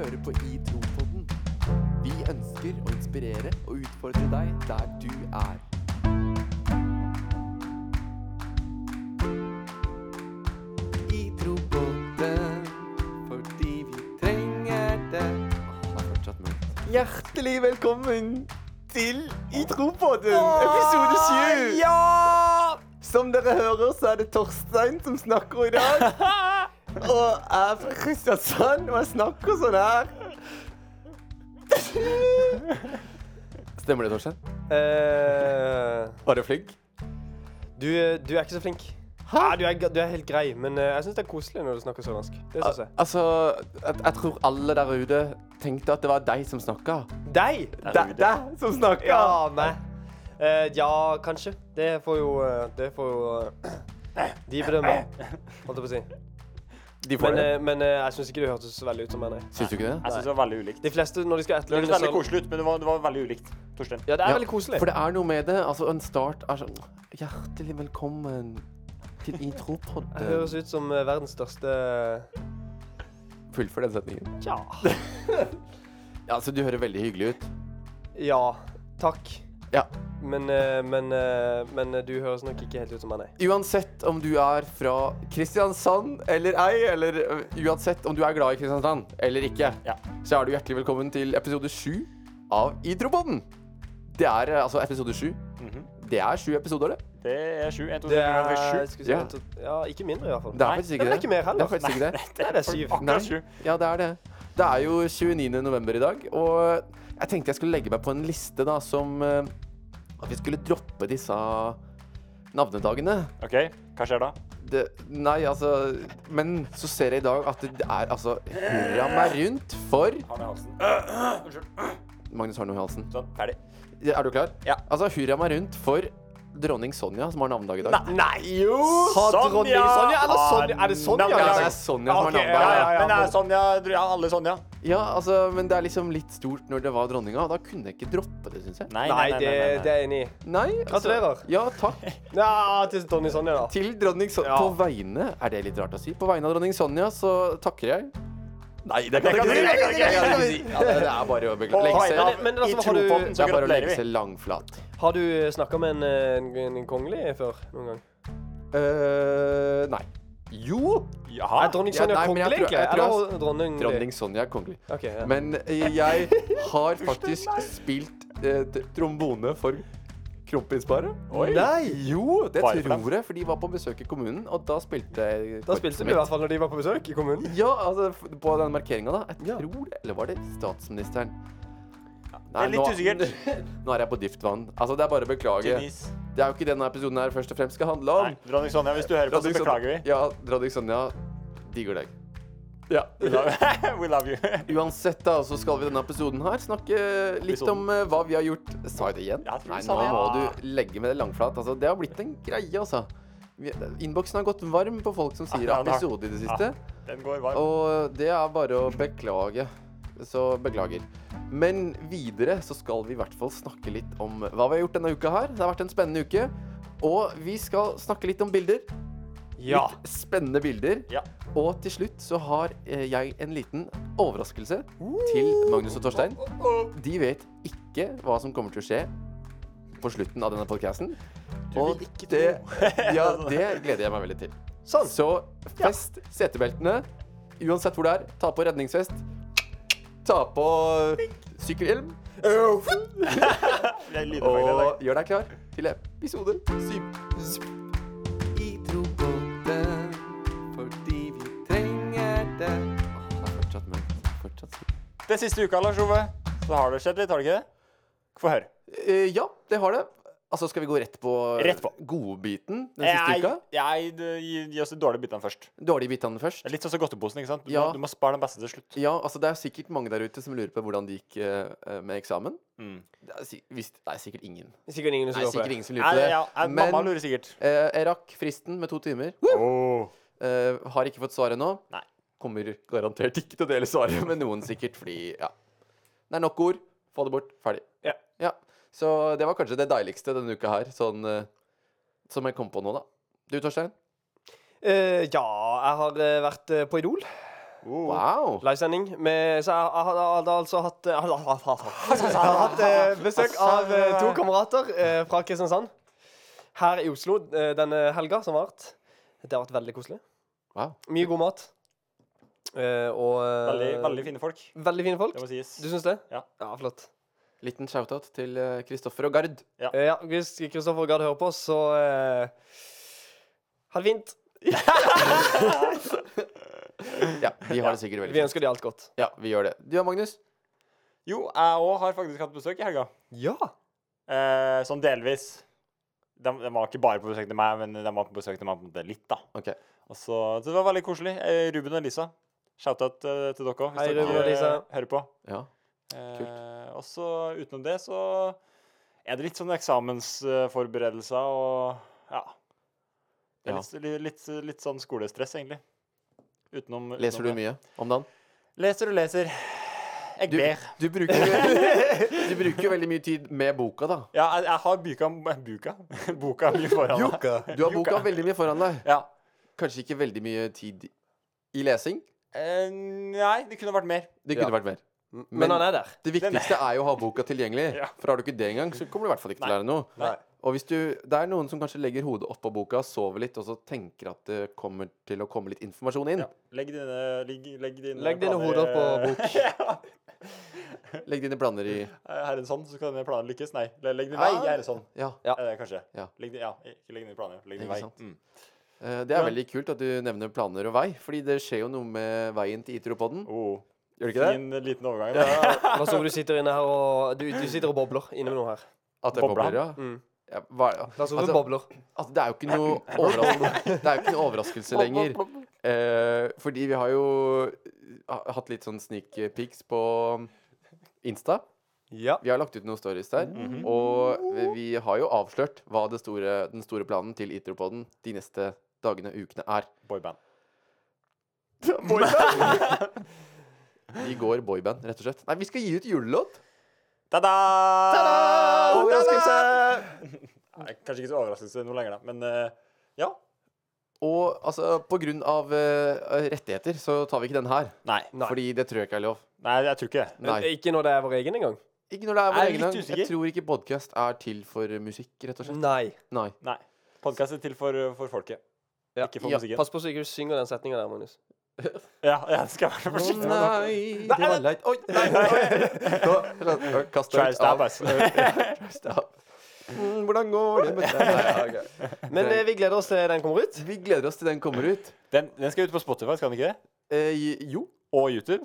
hører på I Tro-podden. Vi ønsker å inspirere og utfordre deg der du er. I Tro-podden, fordi vi trenger det. Åh, det er fortsatt mørkt. Hjertelig velkommen til I Tro-podden, episode 7. Ja! Som dere hører, så er det Torstein som snakker i dag. Og jeg er fra Kristiansand, og jeg snakker sånn her. Stemmer det, Torstein? Eh, Var du flink? du, du er ikke så flink. Ja, du, er, du er helt grei, men eh, jeg syns det er koselig når du snakker sørlandsk. Det synes jeg. Altså, jeg, jeg tror alle der ute tenkte at det var deg som snakka. Deg! Deg deg som snakka! Ja, meg. Eh, ja, kanskje. Det får jo eh, Det får jo eh, de bedømmer, holdt jeg på å si. De får Men, det. eh, men eh, jeg syns ikke det hørtes så veldig ut som meg, nei. Syns du ikke det? Jeg syns det var veldig ulikt. De fleste, når de skal Det hørtes etterligne veldig så- koselig ut, men det var, det var veldig ulikt. Torstein. Ja, det er Ja, veldig koselig. For det er noe med det. Altså, en start er sånn Hjertelig velkommen til Det Intro-podden. høres ut som eh, verdens største Fullfør den setningen. Tja. Ja, altså, du hører veldig hyggelig ut. Ja. Takk. Ja. Men, eh, men, eh, men eh, du høres nok ikke helt ut som meg, nei. Uansett om du er fra Kristiansand eller ei, eller uansett om du er glad i Kristiansand eller ikke, Ja. så er du hjertelig velkommen til episode sju av Idropodden. Det er altså episode sju. Mhm. Det er sju episoder, det. Det er sju. En, to, tre, fire, sju. Ja. ja, ikke mindre, i hvert fall. Det er faktisk faktisk det ikke er det. ikke mer heller. Det er faktisk ikke det. Nei, det er syv. Nei. Akkurat sju. Ja, det er det. Det er jo 29. november i dag, og jeg tenkte jeg skulle legge meg på en liste da som ø, At vi skulle droppe disse navnedagene. OK, hva skjer da? Det, nei, altså Men så ser jeg i dag at det er altså Hurra meg rundt for Har i halsen. Unnskyld. Magnus har noe i halsen. Sånn, ferdig. Er du klar? Ja. Altså, hurra meg rundt for dronning Sonja, som har navnedag i dag. Nei. Nei, jo! Har Sonja dronning Sonja, eller Sonja? Er det Sonja? Ja, det er Sonja som har Ok, navnedag. Ja, Ja, ja, men det er Sonja alle Sonja. Ja, altså, men det er liksom litt stort når det var dronninga. Da kunne jeg ikke droppe det, syns jeg. Nei, Nei, det, det er jeg enig i. Nei, altså, Gratulerer. Ja, takk. Ja, til dronning Sonja, da. Til dronning Sonja. Ja. På vegne Er det litt rart å si? På vegne av dronning Sonja så takker jeg. Nei, det kan du ikke si, det kan ikke si. Ja, er bare å beklage. Legge seg- Men- men altså, i har du- Det så er bare å gratulerer legge vi. seg langflat. Har du snakka med en, eh, en, en kongelig før noen gang? eh nei. Jo! Jaha. Er dronning Ja, Sonja nei, jeg kongelig, tror- egentlig? jeg tror Eller dronning Dronning Sonja er kongelig. Okay, ja. Men eh, jeg har faktisk spilt eh, trombone for Kronprinsparet. Nei! Jo, det Bare tror jeg, for de var på besøk i kommunen, og da spilte Da spilte du i hvert fall når de var på besøk i kommunen. Ja, altså på den markeringa, da. Jeg Ja. tror det. Eller var det statsministeren? Det er litt usikkert. Nå er jeg på dypt vann. Altså, det er bare å beklage. Denise. Det er jo ikke denne episoden her først og fremst skal handle om. Nei, dronning Sonja, hvis du hører på, så beklager vi. Ja, dronning Sonja digger deg. Ja. We love, we love you. Uansett, da, så skal vi i denne episoden her snakke litt om uh, hva vi har gjort. Sa jeg det igjen? Jeg Nei, nå det. må du legge med det langflat. Altså, det har blitt en greie, altså. Innboksen har gått varm på folk som sier Ja, episode i det siste. Den går varm. Og det er bare å beklage. Så beklager. Men videre så skal vi i hvert fall snakke litt om hva vi har gjort denne uka her. Det har vært en spennende uke. Og vi skal snakke litt om bilder. Ja. Litt spennende bilder. Ja. Og til slutt så har eh, jeg en liten overraskelse til Magnus og Torstein. De vet ikke hva som kommer til å skje på slutten av denne podcasten. Du Og det, ja, det gleder jeg meg veldig til. Sånn. Så fest setebeltene. Uansett hvor det er, ta på redningsvest. Ta på sykkelhjelm. Og gjør deg klar til episode syv. I trobåten fordi vi trenger det. Åh, det er fortsatt mørkt. Fortsatt sykt. Det siste uka, Lars Ove, så har det skjedd litt, har det ikke det? Få høre. Eh, ja, det har det. Altså, skal vi gå rett på, Rett på. godbiten den siste Jeg, uka? jeg, det- gi, gi oss de dårlige bitene først. Dårlige bitene først. Det litt sånn som godteposen, ikke sant? Du, Ja. må, du må spare den beste til slutt. Ja, altså det er sikkert mange der ute som lurer på hvordan det gikk uh, med eksamen. Mm. Det er, hvis, det er sikkert ingen. Sikkert ingen som er på sikkert ingen som lurer på det. ja, Men mamma lurer sikkert. Uh, jeg rakk fristen med to timer. Oh. Uh, har ikke fått svar ennå. Nei. Kommer garantert ikke til å dele svaret med noen, sikkert, fordi ja. Det er nok ord. Få det bort. Ferdig. Ja. Så det var kanskje det deiligste denne uka her, sånn eh, som jeg kom på nå, da. Du, Torstein? Uh, ja, jeg har eh, vært eh, på Idol. Wow. Livesending. Så jeg, jeg hadde hadde altså hatt Jeg hadde, hatt eh, besøk av eh, to kamerater eh, fra Kristiansand her i Oslo eh, denne helga som vært. Det har vært veldig koselig. wow. Mye god mat. Eh, og eh, Veldig, veldig fine folk, veldig fine folk. det må sies. Du syns det? Ja. ja flott. Liten shout-out til eh, Kristoffer og Gard. Eh, ja, hvis Kristoffer og Gard hører på, så uh, ha det fint. Ja, de har det sikkert veldig fint. Vi ønsker de alt godt. Ja, vi gjør det. Du og Magnus? Jo, jeg òg har faktisk hatt besøk i helga. Ja. Eh, sånn delvis. De, de var ikke bare på besøk til meg, men de var på besøk til meg på en måte litt, da. Ok. Og så, så det var veldig koselig. Eh, Ruben og Lisa. Shout-out eh, til dere òg, hvis Hei, dere Ruben og Lisa. eh, hører på. Ja. Eh, og så utenom det så er det litt sånn eksamensforberedelser og ja. Det er litt, litt, litt, litt sånn skolestress, egentlig. Utenom, Leser du det. mye om dagen? Leser og leser. Jeg Du, ber. du bruker Du bruker veldig mye tid med boka, da. Ja, jeg, jeg har buka, buka. boka mye foran meg. Du har boka veldig mye foran deg. Ja. Kanskje ikke veldig mye tid i lesing. Eh, nei, det kunne vært mer. Det kunne Ja. vært mer. Men, Men- han er der. Det viktigste er jo å ha boka tilgjengelig. Ja. For har du ikke det engang, så kommer du i hvert fall ikke til å lære noe. Nei. Og hvis du, Det er noen som kanskje legger hodet oppå boka, sover litt, og så tenker at det kommer til å komme litt informasjon inn. Ja. Legg dine, legg, legg dine Legg dine hoder på eh, bok. ja. Legg dine planer i Er det sånn, så skal dine planer lykkes. Nei, legg dine vei. er det sånn. Ja. Ja. Eh, kanskje. Ja. Legg, ja. Ikke legg dine planer, legg din vei. Mm. Eh, Det er Ja. veldig kult at du nevner planer og vei, fordi det skjer jo noe med veien til Itropodden. Oh. Gjør du ikke det? Fin liten overgang. Ja, Hva så du sitter inne her og Du, du sitter og bobler inne med noe her. At det Bobler bobler, ja. Mm. ja hva, Lars Ove Altså- bobler. altså, det er jo ikke noe overraskelse, det er jo ikke noe overraskelse lenger. Eh, fordi vi har jo ha- hatt litt sånn sneak peeks på Insta. Ja. Vi har lagt ut noen stories der. Mhm. Og vi- vi har jo avslørt hva det store, den store planen til Itropodden de neste dagene og ukene er. Boyband. Vi går boyband, rett og slett. Nei, vi skal gi ut julelåt. Ta-da! Overraskelse! Nei, Kanskje ikke så overraskelse nå lenger, da. Men eh, ja. Og altså, på grunn av eh, rettigheter så tar vi ikke den her. Nei. Fordi det tror jeg ikke er lov. Nei, jeg tror ikke det. Nei. Ikke når det er vår egen engang? Ikke når det er Jeg vår er egen litt gang. usikker. Jeg tror ikke podkast er til for musikk, rett og slett. Nei. Nei. Nei. Podkast er til for, for folket. Ja. Ikke for Ja, musikken. Pass på så ikke du synger den setninga der, Magnus. Ja, jeg skal være forsiktig. Å nei, det var leit Oi, nei, nei. Nå, Kast deg ut av. Stab. Mm, hvordan går det med deg? Ja. Men eh, vi gleder oss til den kommer ut. Vi gleder oss til den kommer ut. Den, den skal ut på Spotify, skal den ikke det? Eh, jo. Og YouTube?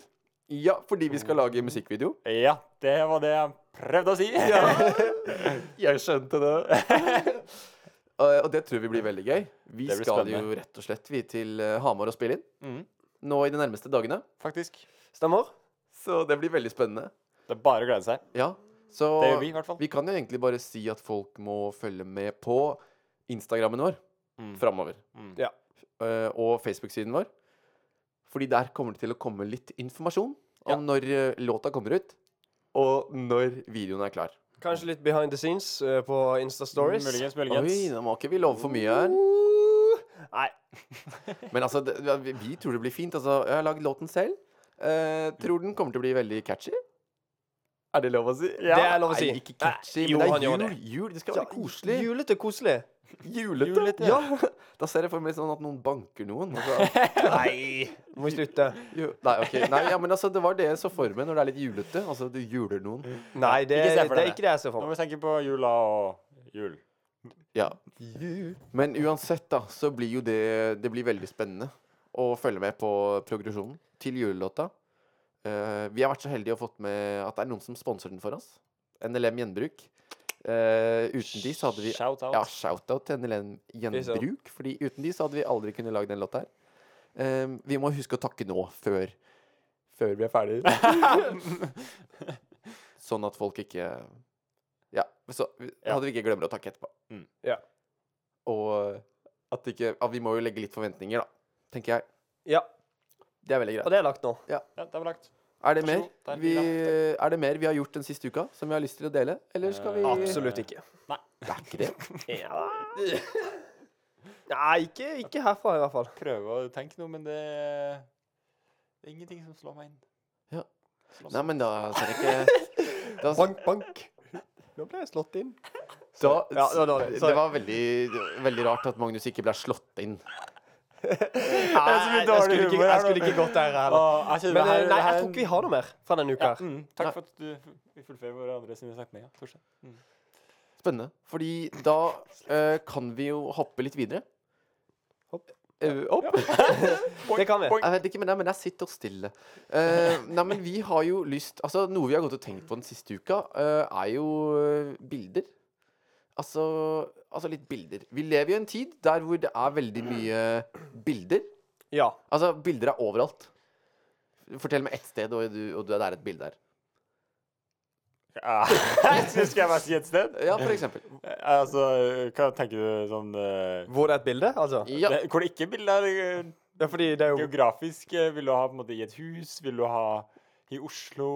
Ja, fordi vi skal lage musikkvideo. Ja, det var det jeg prøvde å si. Jeg skjønte det. Eh, og det tror vi blir veldig gøy. Vi skal spennende. jo rett og slett vi til eh, Hamar og spille inn Mhm, nå i de nærmeste dagene. faktisk. Stemmer? Så det blir veldig spennende. Det er bare å glede seg. Ja. Så Det gjør vi, i hvert fall. vi kan jo egentlig bare si at folk må følge med på Instagrammen vår Mm. framover. Mm. Ja. Uh, og Facebook-siden vår. Fordi der kommer det til å komme litt informasjon om Ja. når uh, låta kommer ut, og når videoen er klar. Kanskje litt behind the scenes uh, på Insta Stories. Muligens, Oi, nå må ikke vi love for mye her. Nei. Men altså, det, vi, vi tror det blir fint. Altså, jeg har lagd låten selv. Eh, tror den kommer til å bli veldig catchy. Er det lov å si? Det er lov å si. Nei, ikke catchy, Nei, jo, men det er jul. jul. Det skal være koselig. Julete koselig. Julete. Julete. Ja. Da ser jeg for meg sånn at noen banker noen. Altså. Nei, du Må slutte. Jo, nei, ok. Nei, ja, men altså, det var det jeg så for meg når det er litt julete. Altså, du juler noen. Nei, det, Ikke det er ikke det jeg ser for meg. Når vi tenker på jula og jul. Ja. Men uansett, da, så blir jo det Det blir veldig spennende å følge med på progresjonen til julelåta. Eh, vi har vært så heldige og fått med at det er noen som sponser den for oss. NLM Gjenbruk. Eh, uten de så hadde vi Shout out. Ja, shout-out til NLM Gjenbruk. Fordi uten de så hadde vi aldri kunnet lage den låta her. Eh, vi må huske å takke nå, før Før vi er ferdig. sånn at folk ikke Ja, så hadde vi ikke glemmer å takke etterpå. Mm. Ja. Og at ikke at Vi må jo legge litt forventninger, da. Tenker jeg. Ja, Det er veldig greit. og det er lagt nå. Ja, det var lagt. Er det mer er vi, er det mer vi har gjort den siste uka som vi har lyst til å dele? Eller skal vi Absolutt ikke. Nei. Det er ikke det. Ja. Nei, ikke, ikke herfra i hvert fall. Prøve å tenke noe, men det Det er ingenting som slår meg inn. Ja. Nei, men da ser jeg ikke da, Bank, bank. Nå ble jeg slått inn. da, Ja, det var dårlig. Det var veldig, veldig rart at Magnus ikke ble slått inn. Nei, jeg skulle ikke, jeg skulle ikke gått der heller. Men eh, nei, jeg tror ikke vi har noe mer fra denne uka. ja, mm, Takk for at du fullfører våre andre sine setninger, Ja, Mm. Spennende. Fordi da uh, kan vi jo hoppe litt videre. Eh, opp. Det kan vi. Jeg vet ikke, men, nei, men jeg sitter stille. Uh, nei, men vi har jo lyst Altså, noe vi har gått og tenkt på den siste uka, uh, er jo eh, bilder. Altså, altså litt bilder. Vi lever i en tid der hvor det er veldig mye bilder. Ja. Altså, bilder er overalt. Fortell meg ett sted, og, du, og det er et bilde der. Ja. Skal jeg bare si et sted? Ja, for eksempel. Altså, hva tenker du sånn uh, Hvor det er et bilde, altså? Ja. det- Hvor det ikke bilde er eh, Ja, fordi det er jo geografisk? eh, Vil du ha på en måte i et hus? Vil du ha i Oslo?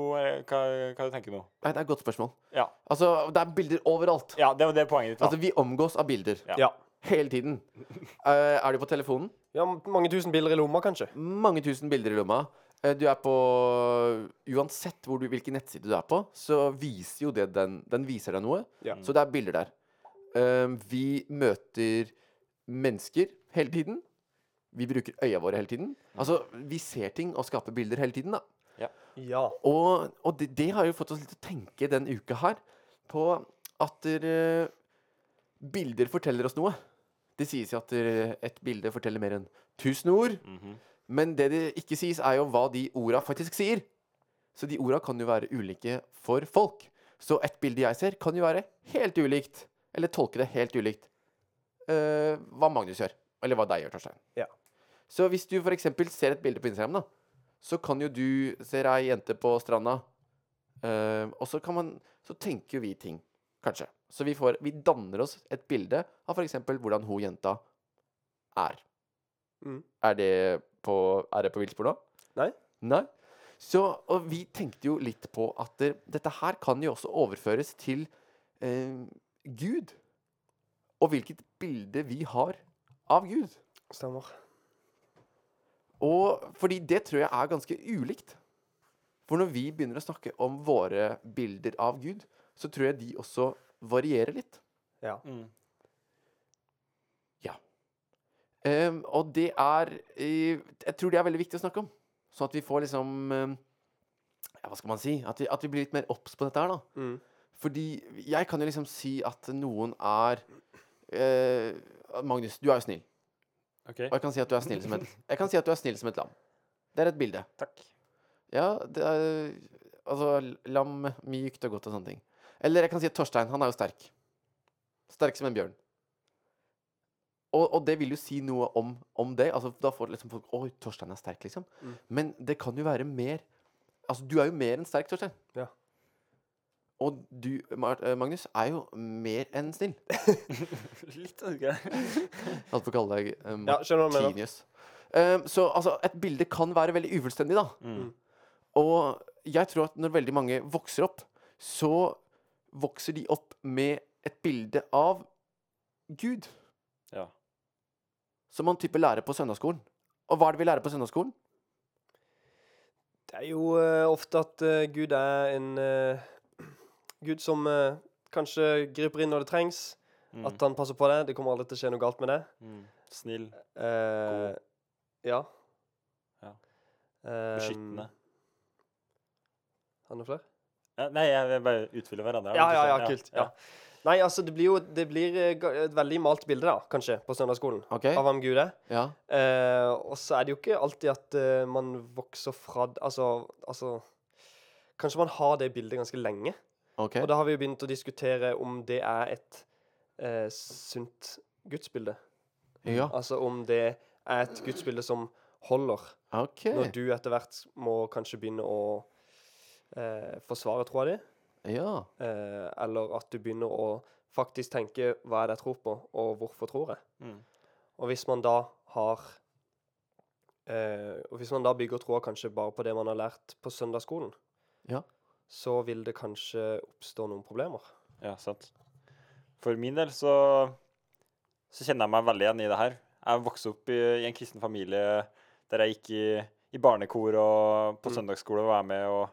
Hva, hva du tenker du nå? Nei, det er et godt spørsmål. Ja. Altså, det er bilder overalt. ja, det det er poenget ditt. da. Altså, vi omgås av bilder. Ja. Ja. Hele tiden. Eh, er du på telefonen? ja. Mange tusen bilder i lomma, kanskje. Mange tusen bilder i lomma. Eh, Du er på Uansett hvor du, hvilken nettside du er på, så viser jo det den Den viser deg noe. Ja. Så det er bilder der. Um, vi møter mennesker hele tiden. Vi bruker øya våre hele tiden. Altså, vi ser ting og skaper bilder hele tiden, da. Ja. Og, og det, det har jo fått oss til å tenke denne uka her på at uh, bilder forteller oss noe. Det sies jo at eh, et bilde forteller mer enn tusen ord. Mhm. Men det det ikke sies, er jo hva de orda faktisk sier. Så de orda kan jo være ulike for folk. Så et bilde jeg ser, kan jo være helt ulikt. Eller tolke det helt ulikt Uh, hva Magnus gjør. Eller hva deg gjør, Torstein. Ja. Så hvis du f.eks. ser et bilde på Instagram, da, så kan jo du se ei jente på stranda, uh, og så kan man Så tenker jo vi ting, kanskje. Så vi, får, vi danner oss et bilde av f.eks. hvordan hun jenta er. Mm. Er det på, er det på villspor nå? Nei. Nei. Så, og vi tenkte jo litt på at det, dette her kan jo også overføres til eh, Gud. Og hvilket bilde vi har av Gud. Stemmer. Og fordi det tror jeg er ganske ulikt. For når vi begynner å snakke om våre bilder av Gud, så tror jeg de også varierer litt. Ja. Mm. Ehm, og det er Jeg tror det er veldig viktig å snakke om. Sånn at vi får liksom eh, ja, Hva skal man si? At vi, at vi blir litt mer obs på dette her, da. Mm. Fordi jeg kan jo liksom si at noen er uh, Magnus, du er jo snill. Okay. Og jeg kan si at du er snill som et Jeg kan si at du er snill som et lam. Det er et bilde. Takk. Ja, det er Altså lam, mykt og godt og sånne ting. Eller jeg kan si at Torstein, han er jo sterk. Sterk som en bjørn. Og, og det vil jo si noe om, om det. Altså, da får liksom folk Oi, Torstein er sterk, liksom. Mm. Men det kan jo være mer Altså, du er jo mer enn sterk, Torstein. Ja. Og du, eh, Magnus, er jo mer enn snill. Litt okay. Alt for å kalle deg um, Ja, genius. Um, så altså, et bilde kan være veldig ufullstendig, da. Mm. Og jeg tror at når veldig mange vokser opp, så vokser de opp med et bilde av Gud. Ja. Som man type lærer på søndagsskolen. Og hva er det vi lærer på søndagsskolen? Det er jo uh, ofte at uh, Gud er en uh, Gud som kanskje griper inn når det trengs. Mm. At han passer på det. Det kommer aldri til å skje noe galt med det. Mm. Snill. God. ja. Ja. Beskyttende. Har du noe flere? Ja, nei, jeg vil bare utfylle hverandre. Ja, ja, ja, kult. Ja. Nei, altså, det blir jo det blir eh, et veldig malt bilde, da, kanskje, på søndagsskolen. OK? Av hvem Gud er. Ja. Eh, og så er det jo ikke alltid at eh, man vokser fra Altså, altså Kanskje man har det bildet ganske lenge. ok Og da har vi jo begynt å diskutere om det er et eh, sunt gudsbilde. Ja. Altså om det er et gudsbilde som holder, OK. når du etter hvert må kanskje begynne å eh, forsvare troa di. Ja. Eh, eller at du begynner å faktisk tenke hva er det jeg tror på, og hvorfor tror jeg. Mm. Og hvis man da har eh, Og hvis man da bygger troa kanskje bare på det man har lært på søndagsskolen, Ja. så vil det kanskje oppstå noen problemer. Ja, sant. For min del så, så kjenner jeg meg veldig igjen i det her. Jeg vokste opp i, i en kristen familie der jeg gikk i, i barnekor og på Mm. søndagsskole og være med og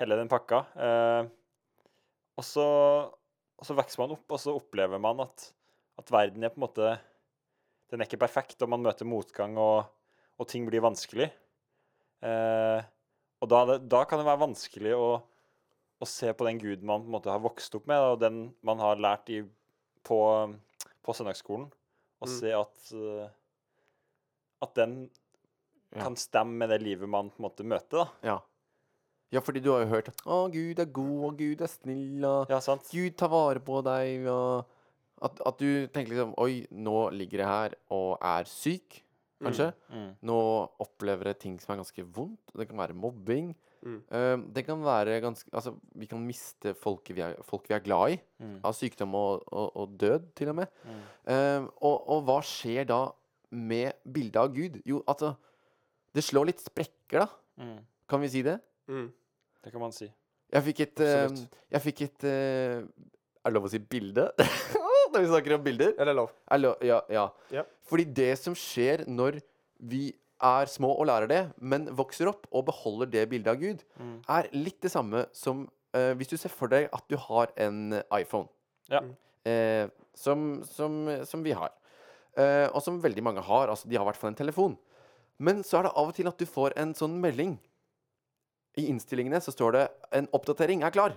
hele den pakka. Eh, og så, og så vokser man opp, og så opplever man at, at verden er på en måte Den er ikke perfekt, og man møter motgang, og, og ting blir vanskelig. Eh, og da, da kan det være vanskelig å, å se på den guden man på en måte har vokst opp med, og den man har lært i, på, på søndagsskolen, og Mm. se at eh, at den Ja. kan stemme med det livet man på en måte møter, da. Ja. Ja, fordi du har jo hørt at 'Å, Gud er god, og Gud er snill', og Ja, sant? Gud tar vare på deg, og at, at du tenker liksom Oi, nå ligger jeg her og er syk, kanskje. Mm. Nå opplever jeg ting som er ganske vondt. Det kan være mobbing. Mm. Eh, det kan være ganske Altså, vi kan miste folk vi er, folk vi er glad i. Mm. Av sykdom og, og, og død, til og med. Mm. Eh, og, og hva skjer da med bildet av Gud? Jo, altså Det slår litt sprekker, da. Mm. Kan vi si det? Mm. Det kan man si. Jeg fikk et uh, Jeg fikk et uh, Er det lov å si bilde? Når vi snakker om bilder? Er det lov? Er lov ja, ja. Ja. Fordi det som skjer når vi er små og lærer det, men vokser opp og beholder det bildet av Gud, Mm. er litt det samme som uh, hvis du ser for deg at du har en iPhone. Ja. Eh, som, som, som vi har. Uh, og som veldig mange har. Altså, de har i hvert fall en telefon. Men så er det av og til at du får en sånn melding. I innstillingene så står det 'En oppdatering er klar'.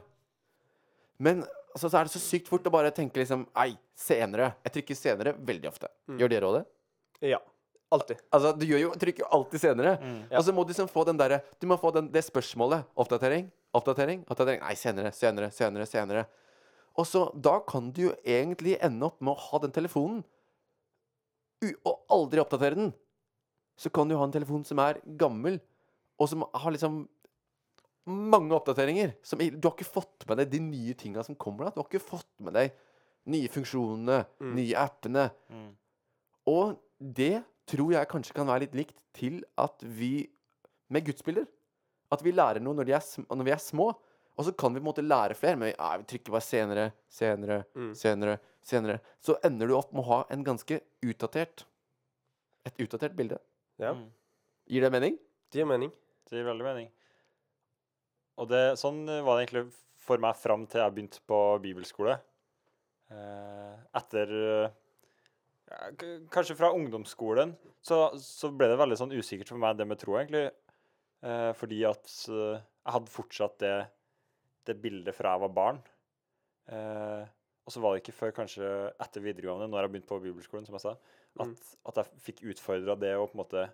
Men altså, så er det så sykt fort å bare tenke liksom Ei, senere. Jeg trykker 'senere' veldig ofte. Mm. Gjør dere òg det? Ja. Alltid. Altså, du gjør jo, trykker jo alltid 'senere'. Mm. Ja. Og så må du liksom få den derre Du må få den, det spørsmålet. Oppdatering? Oppdatering? Oppdatering? Nei, senere, senere, senere, senere. Og så Da kan du jo egentlig ende opp med å ha den telefonen og aldri oppdatere den. Så kan du ha en telefon som er gammel, og som har liksom mange oppdateringer. Som, du har ikke fått med deg de nye tinga som kommer da. Du har ikke fått med deg nye funksjonene, Mm. nye appene. Mm. Og det tror jeg kanskje kan være litt likt til at vi Med gudsbilder. At vi lærer noe når, de er, når vi er små. Og så kan vi på en måte lære flere, men ja, vi trykker bare senere, senere, Mm. senere, senere. Så ender du opp med å ha en ganske utdatert Et utdatert bilde. Ja. Mm. Gir det mening? Det gir mening. Det gir veldig mening. Og det, sånn eh, var det egentlig for meg fram til jeg begynte på bibelskole. Eh, etter eh, Kanskje fra ungdomsskolen så, så ble det veldig sånn usikkert for meg, det med tro, egentlig. Eh, fordi at jeg hadde fortsatt det, det bildet fra jeg var barn. Eh, og så var det ikke før kanskje etter videregående, når jeg begynte på bibelskolen, som jeg sa, at, Mm. at jeg fikk utfordra det å på en måte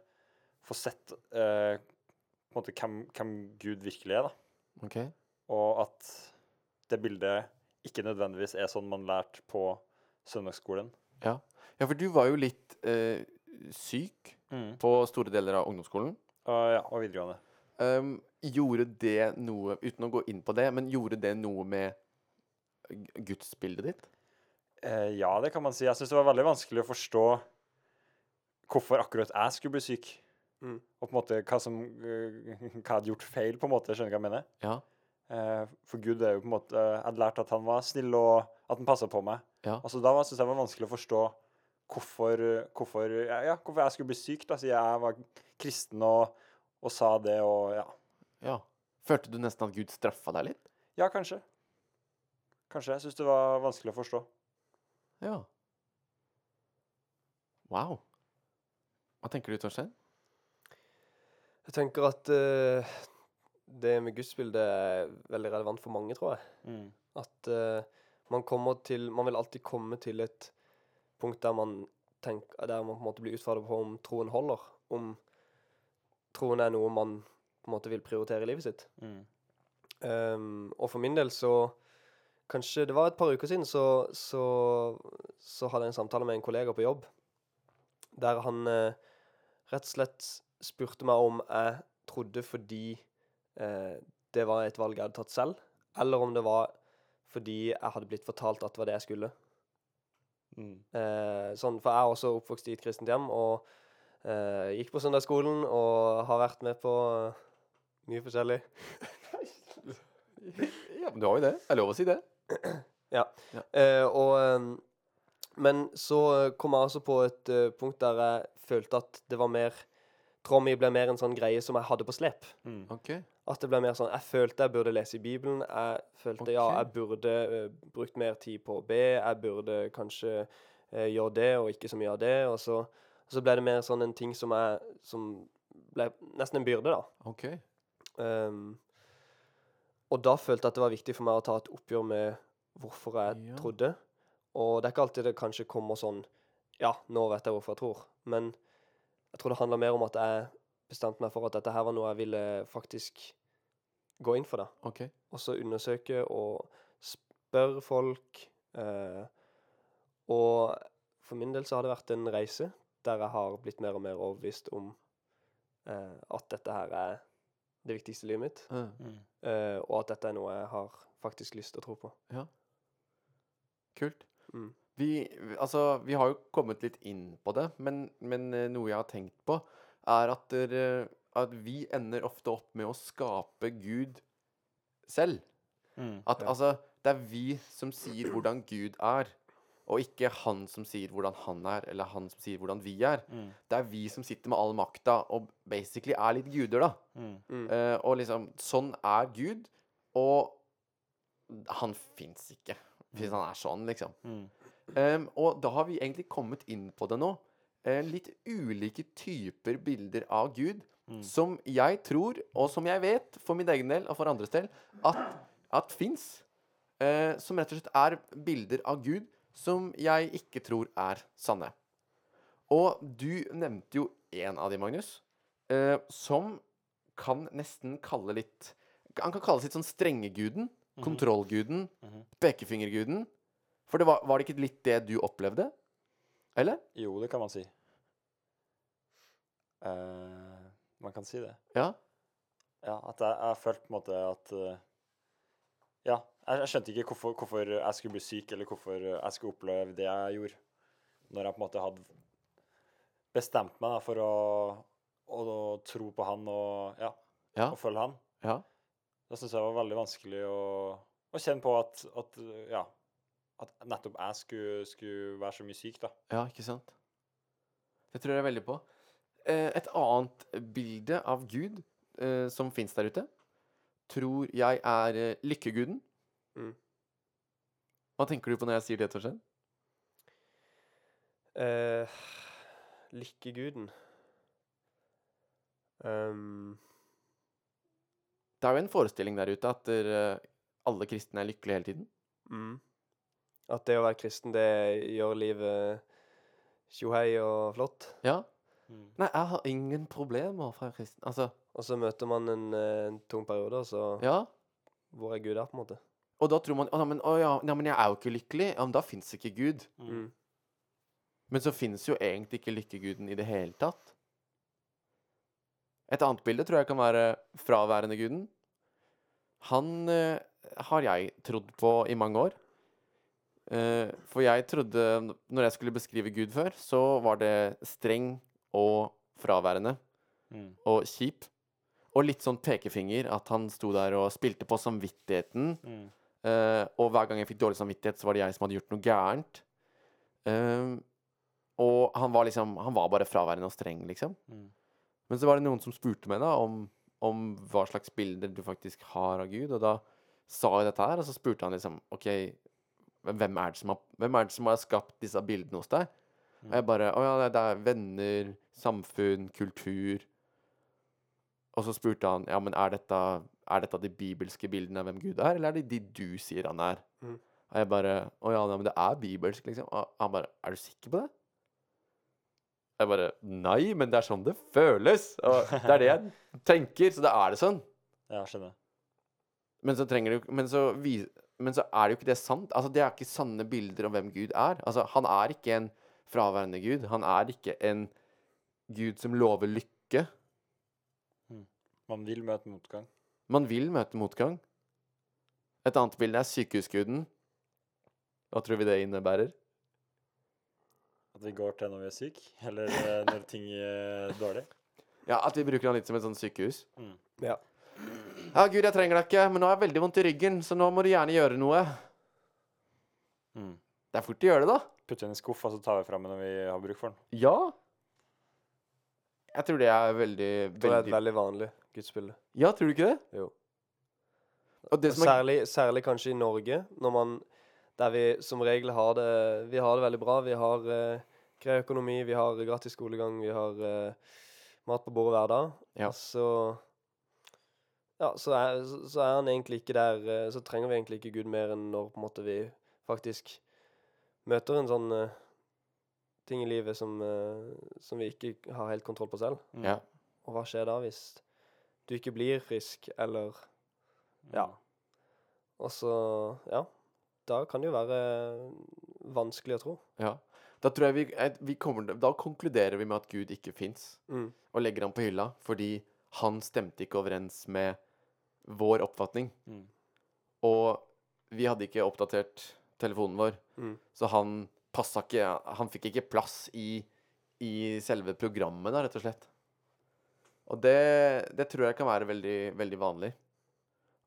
få sett eh, på en måte hvem, hvem Gud virkelig er, da. OK. Og at det bildet ikke nødvendigvis er sånn man lærte på søndagsskolen. Ja. ja, for du var jo litt eh, syk på store deler av ungdomsskolen. Uh, ja, og videregående. Um, gjorde det noe, uten å gå inn på det, men gjorde det noe med gudsbildet ditt? Uh, ja, det kan man si. Jeg syns det var veldig vanskelig å forstå hvorfor akkurat jeg skulle bli syk. Mm. Og på en måte hva som eh, Hva hadde gjort feil, på en måte. Skjønner du hva jeg mener? Ja. Eh, for Gud er jo på en måte Jeg hadde lært at han var snill, og at han passa på meg. Ja. Altså, da syntes jeg det var vanskelig å forstå hvorfor, hvorfor, ja, ja, hvorfor jeg skulle bli syk, da, siden jeg var kristen og, og sa det og ja. ja. Følte du nesten at Gud straffa deg litt? Ja, kanskje. Kanskje. Jeg syns det var vanskelig å forstå. Ja. Wow. Hva tenker du, Torstein? Jeg tenker at uh, det med gudsbildet er veldig relevant for mange, tror jeg. Mm. At uh, man kommer til Man vil alltid komme til et punkt der man tenker Der man på en måte blir utfordret på om troen holder. Om troen er noe man på en måte vil prioritere i livet sitt. Mm. Um, og for min del så Kanskje det var et par uker siden, så, så, så hadde jeg en samtale med en kollega på jobb der han uh, rett og slett spurte meg om jeg trodde fordi eh, det var et valg jeg hadde tatt selv, eller om det var fordi jeg hadde blitt fortalt at det var det jeg skulle. Mm. Eh, sånn, for jeg er også oppvokst i et kristent hjem og eh, gikk på søndagsskolen og har vært med på eh, mye forskjellig. Ja, men du har jo det. Det er lov å si det. Eh, og, ehm, men så eh, kom jeg altså på et uh, punkt der jeg følte at det var mer Trommy ble mer en sånn greie som jeg hadde på slep. Mm. Okay. At det ble mer sånn Jeg følte jeg burde lese i Bibelen. Jeg følte ja, jeg burde uh, brukt mer tid på å be. Jeg burde kanskje uh, gjøre det, og ikke så mye av det. Og så, så ble det mer sånn en ting som jeg Som ble nesten en byrde, da. ok. Um, og da følte jeg at det var viktig for meg å ta et oppgjør med hvorfor jeg Ja. trodde. Og det er ikke alltid det kanskje kommer sånn Ja, nå vet jeg hvorfor jeg tror. Men jeg tror det handler mer om at jeg bestemte meg for at dette her var noe jeg ville faktisk gå inn for. da. Okay. Og så undersøke og spørre folk. Eh, og for min del så har det vært en reise der jeg har blitt mer og mer overbevist om eh, at dette her er det viktigste i livet mitt. Eh, Mm. Eh, og at dette er noe jeg har faktisk lyst til å tro på. Ja. kult. Mm. Vi, altså, vi har jo kommet litt inn på det, men, men eh, noe jeg har tenkt på, er at, der, at vi ender ofte opp med å skape Gud selv. Mm. At Ja. altså, det er vi som sier hvordan Gud er, og ikke han som sier hvordan han er, eller han som sier hvordan vi er. Mm. Det er vi som sitter med all makta og basically er litt guder, da. Mm. Mm. Eh, og liksom Sånn er Gud, og han fins ikke. Hvis han er sånn, liksom. Mm. Em, og da har vi egentlig kommet inn på det nå. Uh, litt ulike typer bilder av Gud Mm. som jeg tror, og som jeg vet, for min egen del og for andres del, at, at fins. Uh, som rett og slett er bilder av Gud som jeg ikke tror er sanne. Og du nevnte jo en av de, Magnus, uh, som kan nesten kalle litt Han kan kalles litt sånn strengeguden. Kontrollguden. Mhm. Pekefingerguden. For det var, var det ikke litt det du opplevde? Eller? Jo, det kan man si. Uh, man kan si det. Ja. Ja, at jeg, jeg følte på en måte at uh, Ja, jeg, jeg skjønte ikke hvorfor, hvorfor jeg skulle bli syk, eller hvorfor jeg skulle oppleve det jeg gjorde. Når jeg på en måte hadde bestemt meg da, for å, å, tro på han og, ja, Ja. og følge han. Ja. Da syns jeg det var veldig vanskelig å, å kjenne på at, at ja, at nettopp jeg skulle, skulle være så mye syk, da. Ja, ikke sant? Det tror jeg veldig på. Eh, et annet bilde av Gud eh, som fins der ute, tror jeg er eh, lykkeguden. Mm. Hva tenker du på når jeg sier det, Torstein? Uh, lykkeguden um. Det er jo en forestilling der ute at alle kristne er lykkelige hele tiden. mm. At det å være kristen, det gjør livet tjohei og flott. Ja. Mm. Nei, jeg har ingen problemer fra kristen. Altså, Og så møter man en, eh, en tung periode, og så ja. Hvor er Gud der, på en måte? Og da tror man Å, nei, men, å, ja, nei, men jeg er jo ikke lykkelig. Ja, men da fins ikke Gud. Mm. Men så finnes jo egentlig ikke lykkeguden i det hele tatt. Et annet bilde tror jeg kan være fraværende guden. Han eh, har jeg trodd på i mange år. Eh, for jeg trodde Når jeg skulle beskrive Gud før, så var det streng og fraværende Mm. og kjip. Og litt sånn pekefinger, at han sto der og spilte på samvittigheten. Mm. Uh, og hver gang jeg fikk dårlig samvittighet, så var det jeg som hadde gjort noe gærent. Uh, og han var liksom Han var bare fraværende og streng, liksom. Mm. Men så var det noen som spurte meg da om, om hva slags bilder du faktisk har av Gud, og da sa jeg dette her, og så spurte han liksom OK, hvem er det som har, hvem er det som har skapt disse bildene hos deg? Og jeg bare Å ja, det- er venner, samfunn, kultur. Og så spurte han ja, men er dette, er dette de bibelske bildene av hvem Gud er, eller er det de du sier han er? Mm. Og jeg bare Å ja, men det er bibelsk, liksom. Og han bare Er du sikker på det? Jeg bare Nei, men det er sånn det føles. Og det er det jeg tenker, så da er det sånn. Ja, skjønner. Men så trenger du Men så, vis, men så er det jo ikke det sant. Altså, det er ikke sanne bilder om hvem Gud er. Altså, han er ikke en fraværende Gud. Han er ikke en Gud som lover lykke. Man vil møte motgang. Man vil møte motgang. Et annet bilde er sykehusguden. Hva tror vi det innebærer? At vi går til når vi er syke, eller eh, når ting er dårlig. Ja, At vi bruker han litt som et sånt sykehus. Mm. Ja. Ja, Gud, jeg trenger deg ikke, men nå har jeg veldig vondt i ryggen, så nå må du gjerne gjøre noe. Mm. Det er fort å gjøre det, da. Putte den i skuffa, så tar vi fram den når vi har bruk for den. Ja. Jeg tror det er veldig, Det er et veldig veldig vanlig gudsbilde. Ja, tror du ikke det? Jo. Og det som er Særlig, særlig kanskje i Norge, når man Der vi som regel har det Vi har det veldig bra. Vi har eh, grei økonomi, vi har gratis skolegang, vi har eh, mat på bordet hver dag. Ja. Så Ja, så er, så, er han egentlig ikke der eh, Så trenger vi egentlig ikke Gud mer enn når på en måte vi faktisk møter en sånn uh, ting i livet som, uh, som vi ikke har helt kontroll på selv. Mm. Ja. Og hva skjer da hvis du ikke blir frisk, eller Ja. Og så Ja. Da kan det jo være vanskelig å tro. Ja. Da tror jeg vi, vi kommer Da konkluderer vi med at Gud ikke fins, Mm. og legger ham på hylla fordi han stemte ikke overens med vår oppfatning. Mm. Og vi hadde ikke oppdatert telefonen vår, Mm. så han passa ikke Han fikk ikke plass i, i selve programmet, da, rett og slett. Og det, det tror jeg kan være veldig, veldig vanlig.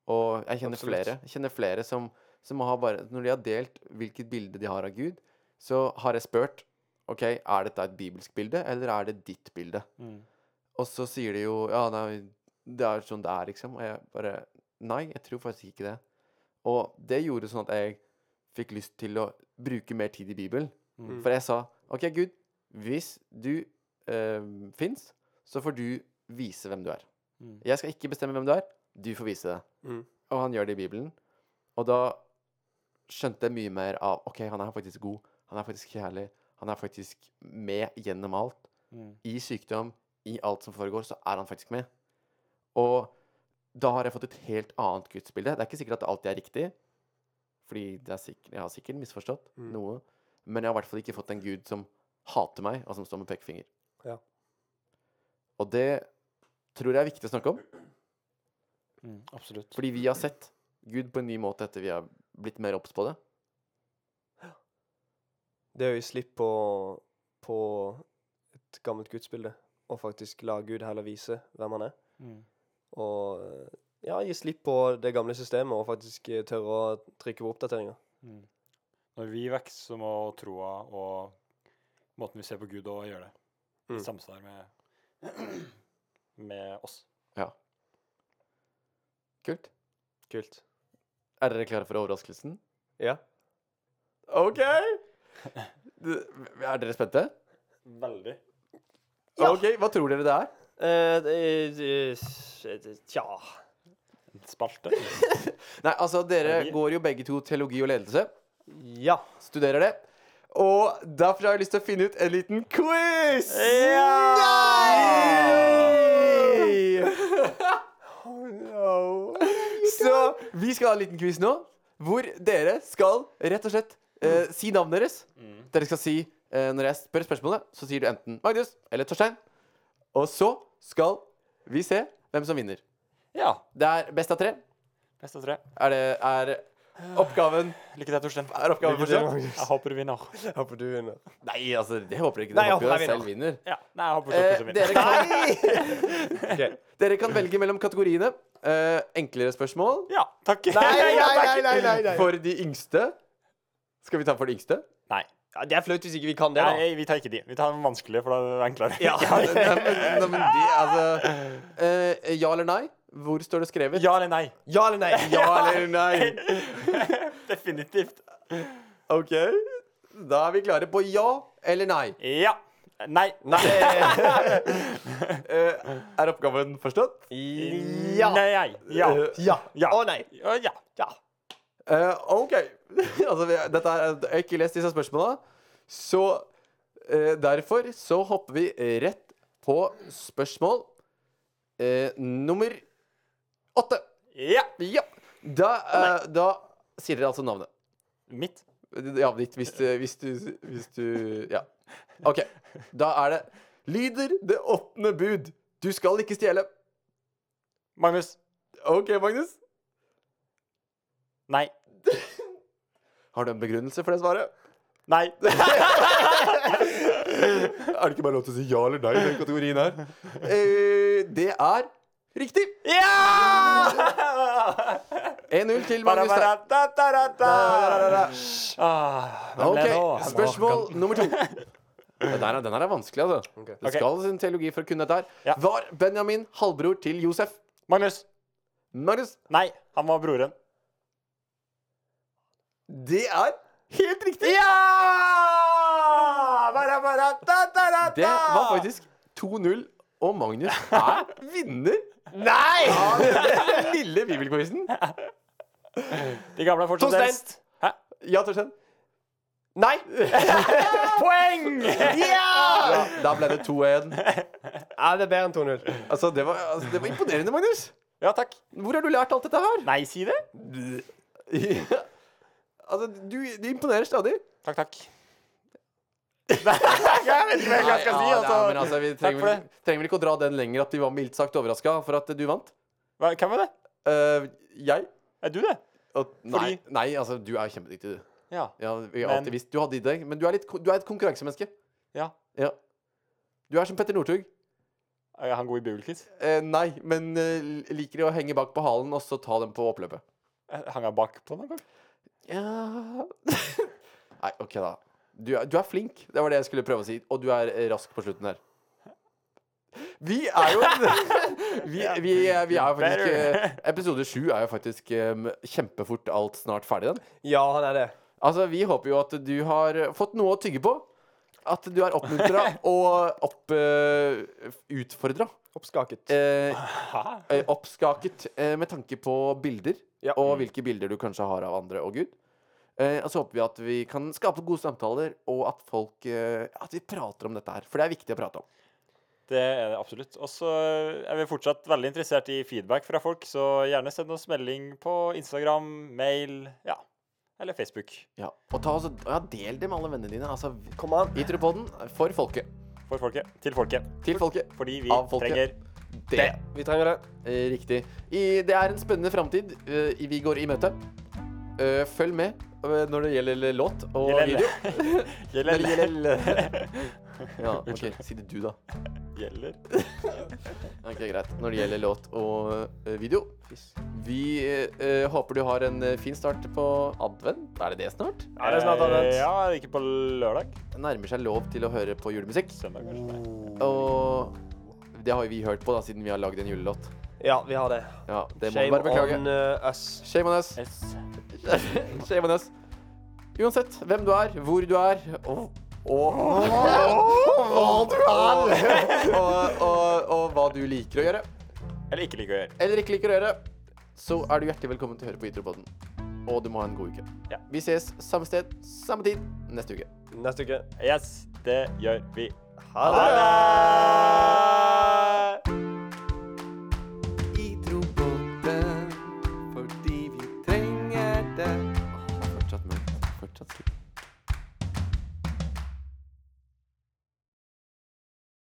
Og jeg kjenner Absolutt. flere Jeg kjenner flere som, som har bare Når de har delt hvilket bilde de har av Gud, så har jeg spurt OK, er dette et bibelsk bilde, eller er det ditt bilde? Mm. Og så sier de jo Ja, nei, det er sånn det er, liksom. Og jeg bare Nei, jeg tror faktisk ikke det. Og det gjorde sånn at jeg fikk lyst til å bruke mer tid i Bibelen. Mm. For jeg sa OK, Gud, hvis du øh, fins, så får du vise hvem du er. Mm. Jeg skal ikke bestemme hvem du er. Du får vise det. Mm. Og han gjør det i Bibelen. Og da skjønte jeg mye mer av OK, han er faktisk god. Han er faktisk kjærlig. Han er faktisk med gjennom alt Mm. i sykdom, i alt som foregår, så er han faktisk med. Og da har jeg fått et helt annet gudsbilde. Det er ikke sikkert at det alltid er riktig, fordi det er sikkert, jeg har sikkert misforstått Mm. noe. Men jeg har i hvert fall ikke fått en gud som hater meg, og som står med pekefinger. Ja. Og det tror jeg er viktig å snakke om, Mm. Absolutt. fordi vi har sett Gud på en ny måte etter vi har blitt mer obs på det. Det å gi slipp på, på et gammelt gudsbilde, og faktisk la Gud heller vise hvem han er. Mm. Og ja, gi slipp på det gamle systemet, og faktisk eh, tørre å trykke på oppdateringer. Mm. Når vi vokser, så må troa og måten vi ser på Gud og gjøre det, i Mm. samsvar med, med oss. Kult. Kult. Er dere klare for overraskelsen? Ja. OK! Er dere spente? Veldig. Ja. OK, hva tror dere det er? Eh, det, det, tja Spalte. Nei, altså, dere går jo begge to teologi og ledelse. Ja. Studerer det. Og derfor har jeg lyst til å finne ut en liten quiz! Oh no. Så vi skal ha en liten quiz nå, hvor dere skal rett og slett eh, si navnet deres. Mm. Dere skal si, eh, Når jeg spør spørsmålet, så sier du enten Magnus eller Torstein. Og så skal vi se hvem som vinner. Ja. Det er best av tre. Best av tre. Er, det, er oppgaven Lykke til, Torstein. Er oppgaven Lykke til, forstått? Magnus. Jeg håper du vinner. Jeg håper du vinner. Nei, altså, det håper jeg ikke. Nei, jeg håper jeg jeg selv vinner. Ja. Nei, jeg håper Eh, Torstein vinner. dere, kan, dere kan velge mellom kategoriene. Eh, enklere spørsmål Ja, takk. Nei, nei, nei, nei, nei, nei. for de yngste. Skal vi ta for de yngste? Nei. Ja, det er flaut hvis ikke vi kan det, da. Nei, vi tar ikke de. Vi tar den vanskelige, for da er det enklere. Ja. Nei, men, nei, men de, altså eh, Ja eller nei? Hvor står det skrevet? Ja eller nei? Ja eller nei? Ja eller nei? Definitivt. OK. Da er vi klare på ja eller nei. Ja. Nei. Nei. Eh, er oppgaven forstått? Ja. Nei. Ja. Eh, Ja. Ja. Å nei. Ja. ja. Eh, OK. altså, vi, dette er, jeg har ikke lest disse spørsmåla, så uh, derfor så hopper vi rett på spørsmål uh, nummer åtte. Ja. Ja. Da, da sier dere altså navnet. Mitt. Ja, ditt, hvis du, hvis du Hvis du Ja. OK. Da er det Lyder det åttende bud. Du skal ikke stjele. Magnus. OK, Magnus. Nei. Har du en begrunnelse for det svaret? Nei. Er det ikke bare lov til å si ja eller nei i den kategorien her? Uh, det er riktig. Ja! 1-0 til Magnus. Ah, OK, spørsmål nummer to. Den her, er- den her er vanskelig, altså. Okay. Det skal en teologi for å kunne dette her. Ja. Var Benjamin halvbror til Josef? Magnus. Magnus? Nei, han var broren. Det er helt riktig! Ja! Bara, bara, da, da, da, Det var faktisk 2-0, og Magnus er vinner Nei! av den lille bibelquizen. De gamle er fortsatt Torstein. eldst. Hæ? Ja, Torstein? Nei! Poeng! Ja, da ble det 2-1. Ja, det er bedre enn 2-0. Altså, det var, altså, det var imponerende, Magnus. Ja, takk. Hvor har du lært alt dette her? Nei, si det. altså, du, du imponerer stadig. Takk, takk. jeg vet ikke hva jeg skal si. Altså. ja, men altså, vi trenger, vel- trenger vel ikke å dra den lenger at vi var mildt sagt overraska for at du vant? Hva, hvem var det? Uh, jeg? Er du det? Og, nei, Fordi- nei, altså, du er kjempedyktig, du. Ja. Ja, vi har Men- alltid visst du hadde i deg. Men du er, litt, du er et konkurransemenneske. Ja. Ja. Du er som Petter Northug. Er han god i bibelquiz? Uh, nei, men uh, liker å henge bak på halen og så ta dem på oppløpet. Eh, Hang han bakpå noen gang? Ja Nei, OK, da. Du er, du er flink. Det var det jeg skulle prøve å si. Og du er eh, rask på slutten her. Vi er jo Vi, vi, vi er faktisk eh, Episode sju er jo faktisk eh, kjempefort alt snart ferdig, den. Ja, han er det. Altså, vi håper jo at du har fått noe å tygge på. At du er oppmuntra og opp, uh, utfordra. Oppskaket. Eh, oppskaket eh, med tanke på bilder, Ja. og hvilke bilder du kanskje har av andre og Gud. Eh, og så håper vi at vi kan skape gode samtaler, og at folk eh, At vi prater om dette her. For det er viktig å prate om. Det er det absolutt. Og så er vi fortsatt veldig interessert i feedback fra folk, så gjerne send oss melding på Instagram, mail, ja, eller Facebook. Ja. Og ta oss, ja, del det med alle vennene dine. Altså, Kom an. den, for folket. For folket. Til folket. Til folket. Fordi vi folket. trenger Det. Vi trenger det. Eh, riktig. I, det er en spennende framtid eh, vi går i møte. Eh, følg med når det gjelder låt og video. Gjelder. Gjelder Ja, OK. Si det du, da. Gjelder. Ok, Greit. Når det gjelder låt og video. Vi eh, håper du har en fin start på advent. Er det det snart? Er det snart advent. Ja, ikke på lørdag? Det nærmer seg lov til å høre på julemusikk. Søndag, kanskje? Og det har vi hørt på da, siden vi har lagd en julelåt. Ja, vi har det. Ja, det må Shame bare beklage. on uh, us. Shame on us. Shame on us. Uansett hvem du er, hvor du er, og, og hva du er, og, og, og hva du liker å gjøre, Eller ikke liker å gjøre. eller ikke liker å gjøre, så er du hjertelig velkommen til å høre på Itropodden. Og du må ha en god uke. Ja. Vi ses samme sted, samme tid neste uke. Neste uke. Yes, det gjør vi. Ha det!